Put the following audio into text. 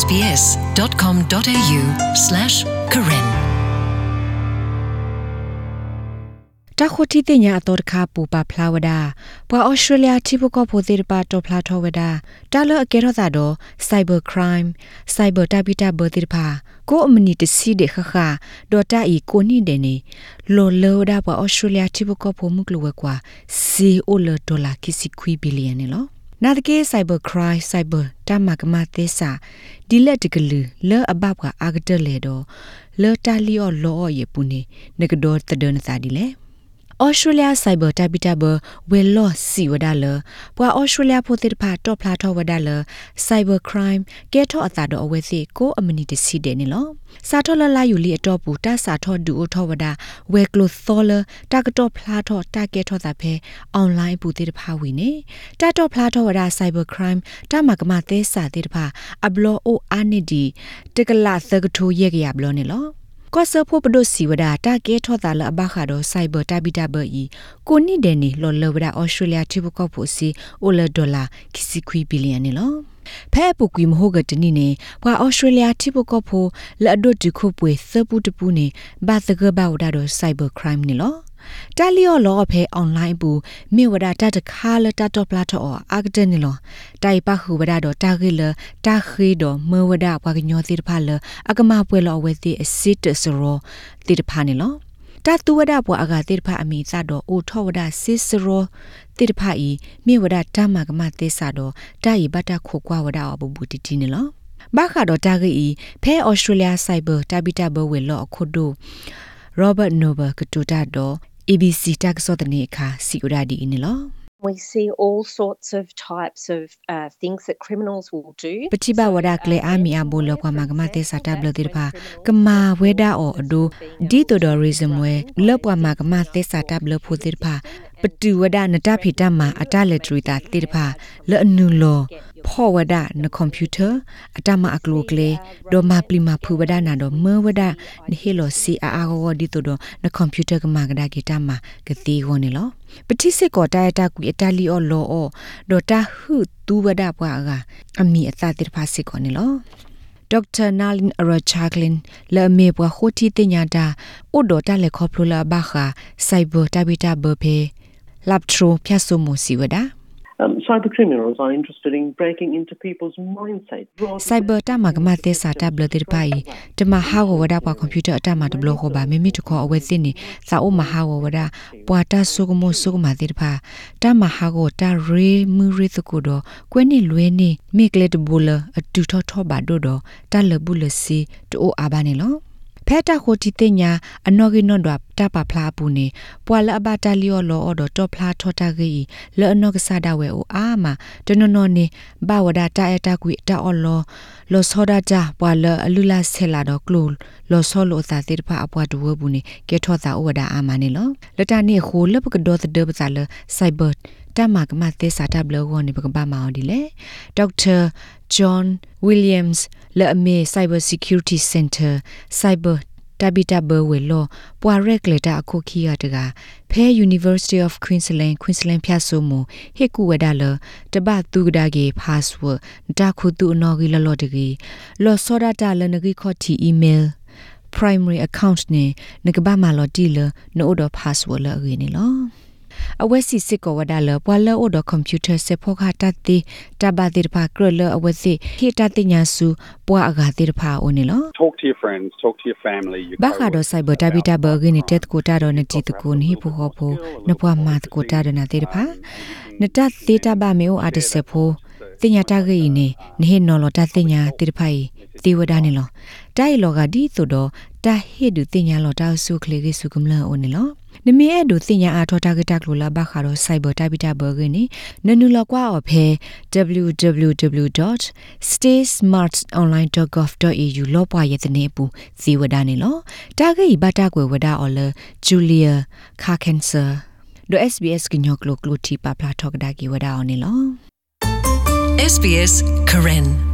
sbs.com.au/karen တခုတီတင်ညာအတော်တခါပူပါဖလာဝဒပွာဩစတြေးလျတိဘကပိုသေးပါတော့ဖလာထောဝဒတာလအကေရသာတော့ cyber crime cyber tabita ဘတိဖာကိုအမနီတစီတဲ့ခခဒေါ်တာဤကိုနိတဲ့နေလောလောဒါပွာဩစတြေးလျတိဘကပိုမှုကလဝကွာစီအိုလဒေါ်လာကစီခွီဘီလီယံနေလော နာတကေ cyber crime cyber တမကမသေးစာဒီလက်တကလူလောအဘဘကအာဂတလေတော့လောတာလီယောလောရေပူနေနကဒေါ်တဒနစာဒီလေ ဩစတြေးလျဆိုင်ဘာတပ်ပီတာဘဝဲလော့စီဝဒါလပွာဩစတြေးလျဖိုတိတဖာတော့ဖလာတော့ဝဒါလဆိုင်ဘာခရိုင်းကဲထော့အတာတော့အဝဲစီကိုအမနီတစီတဲ့နေလောစာထော့လလာယူလီအတော့ပူတဆာထော့ဒူအိုထော့ဝဒါဝဲကလိုသောလတာကတော့ဖလာတော့တာကဲထော့တာဖဲအွန်လိုင်းပူတိတဖာဝီနေတာတော့ဖလာတော့ဝဒါဆိုင်ဘာခရိုင်းတာမကမသေးစာတိတဖာအဘလောအိုအာနီဒီတကလာသကထိုရဲ့ကရဘလောနေလော ကောဆဖို့ပဒိုစီဝဒတာကေထောတာလအဘခါတော့ cyber tabita ba yi ကိုနိဒဲနီလော်လော်ဝဒ Australia တိဘကောဖို့စီအိုလဒေါ်လာကစီခွီဘီလီယံနီလောဖဲပူကွီမဟုတ်ကတနိနေဘွာဩစတြေးလျတိဘကောဖို့လအဒွတ်တခုပွေသပူတပူနေဘာသကဘာဝဒါတော့ cyber crime နီလော တာလီယောလောဖဲအွန်လိုင်းဘူးမြေဝဒတာတခါလတာတော့ပလာတော့အာဂဒနီလောတိုင်ပခုဝဒတော့တာခိလတာခိတော့မဝဒဘွားကညောတိတဖလအကမပွဲလောဝဲတိအစစ်တစရောတိတဖနေလောတတူဝဒဘွားအကတိတဖအမိသတော့အိုထောဝဒစစ်စရောတိတဖဤမြေဝဒတမကမသေစာတော့တာဤဘတာခိုကွာဝဒအဘူဘူတီတီနေလောဘာခါတော့တာဂီဖဲဩစတြေးလျဆိုင်ဘာတာဘီတာဘဝဲလောအခုဒို Robert Noble ကတူတာတော့ ABC တက်ဆော့တဲ့နေခါစီဥရာဒီနေလော We see all sorts of types of uh, things that criminals will do. ပတိဘဝဒကလေအာမီအဘလောကမကမတေစာတဘလတိဖာကမာဝေဒါ အောအဒိုဒီတိုဒရီဇမ်ဝဲလောပမကမတေစာတဘလဖိုတိဖာပတူဝဒနတဖိတမအတလက်ထရီတာတိဖာလောအနုလောဖောဝဒနကွန်ပျူတာအတမအကလိုကလေဒေါ်မပလီမဖူဝဒနာဒေါ်မဝဒနဟီလိုစီအာအာဝဒီတိုဒနကွန်ပျူတာကမကဒါဂီတမကတိဝနေလောပတိစစ်ကောတရတကွီအတလီအောလောအောဒေါ်တာဟုတူဝဒပွားကအမီအသတိဖာစစ်ကောနေလောဒေါက်တာနာလင်အရချာကလင်လေမေပွားခိုတီတင်ညာတာအိုဒိုတာလေခေါပလိုလာဘာခာစိုက်ဘောတဘီတာဘဖေ လပ်ထရိုဖြတ်ဆုမှုစီဝဒါ Um, cyber criminals are interested in breaking into people's mindset. cyber တမကမသက်စာတဘလတိပိုင်တမဟာဝဝဒပွားကွန်ပျူတာအတမတဘလခေါ်ပါမိမိတခေါ်အဝဲစင်းနေစာအုပ်မဟာဝဝဒပွာတာဆုကမဆုကမတိဖာတမဟာကိုတာရေမူရီသကိုတော့ကွဲနေလွဲနေမိကလက်တဘူ လအတူထောထောပါတော့တော့တလဘူးလစီတိုးအာဘာနေလောဖဲတာခိုတီတင်ညာအနော်ကိနော်ဒွာတပဖလားပူနေပွာလအဘတာလီယောလောအော်ဒတော့ဖလားထောတာဂီလောအနော်ကစားဒဝဲအိုအာမတနနော်နေဘဝဒတာအတာကွေတာအော်လောလောစောဒကြပွာလအလူလာဆဲလာတော့ကလိုလောစောလောသာတိဖာအပွားဒဝဘူးနေကဲထောတာဩဝဒအာမနေလောလတနေခိုလပကဒေါ်တဒပဇာလစိုက်ဘ တ်တမကမသေစာတဘလဝနေပကပမောင်ဒီလေဒေါက်တာဂျွန်ဝီလျံစ်လေအမေ Cyber Security Center Cyber တဘီတဘဝေလောပွာရက်လေတာအခုခီရတကဖဲ University of Queensland Queensland ဖြတ်ဆိုမဟေကူဝဒါလတဘသူကဒါကေ password တာခုသူအနော်ကြီးလလော့တကြီးလောစောဒတာလနကြီးခေါ်တီ email primary account နဲ့ငကဘာမာလော်တီလနို့တော့ password လအရင်းနေလော အဝက်စီစစ်ကောဝဒါလပွာလအိုဒကွန်ပျူတာစေဖောခတာတိတဘာတိဖာကရလအဝက်စီခိတာတိညာစုပွာအဂါတိဖာအိုနေလော talk to your friends talk to your family your ဘာခါတော့ဆိုင်ဘတာဘီတာဘဂင်းတက်ကိုတာတော့နတိတကိုနိဖိုဟောဖိုနပွားမတ်ကိုတာဒနာတိဖာနတသေတာဘာမေအိုအာတစေဖိုတင်ညာတာဂိနေနေနော်လတာတင်ညာတိဖိုင်တေဝဒနေလောတိုင်လောကဒီဆိုတော့တာဟေဒူတင်ညာလောတာဆုခလေကိဆုကမလအိုနေလော နမီအဲ့ဒူတင်ညာအာထောတာကတက်လိုလာဘခါတော့ cyber tabita burger နေနနူလကွာအဖဲ www.staysmartonline.gov.au လောပွားရဲ့တဲ့ပူဇီဝဒနေလောတာဂိဘတာကွယ်ဝဒအော်လဂျူလီယာခါကန်ဆာဒို SBS ကညောကလိုကလိုတီပါပလာထောက်ဒါကီဝဒအော်နေလော SBS Karen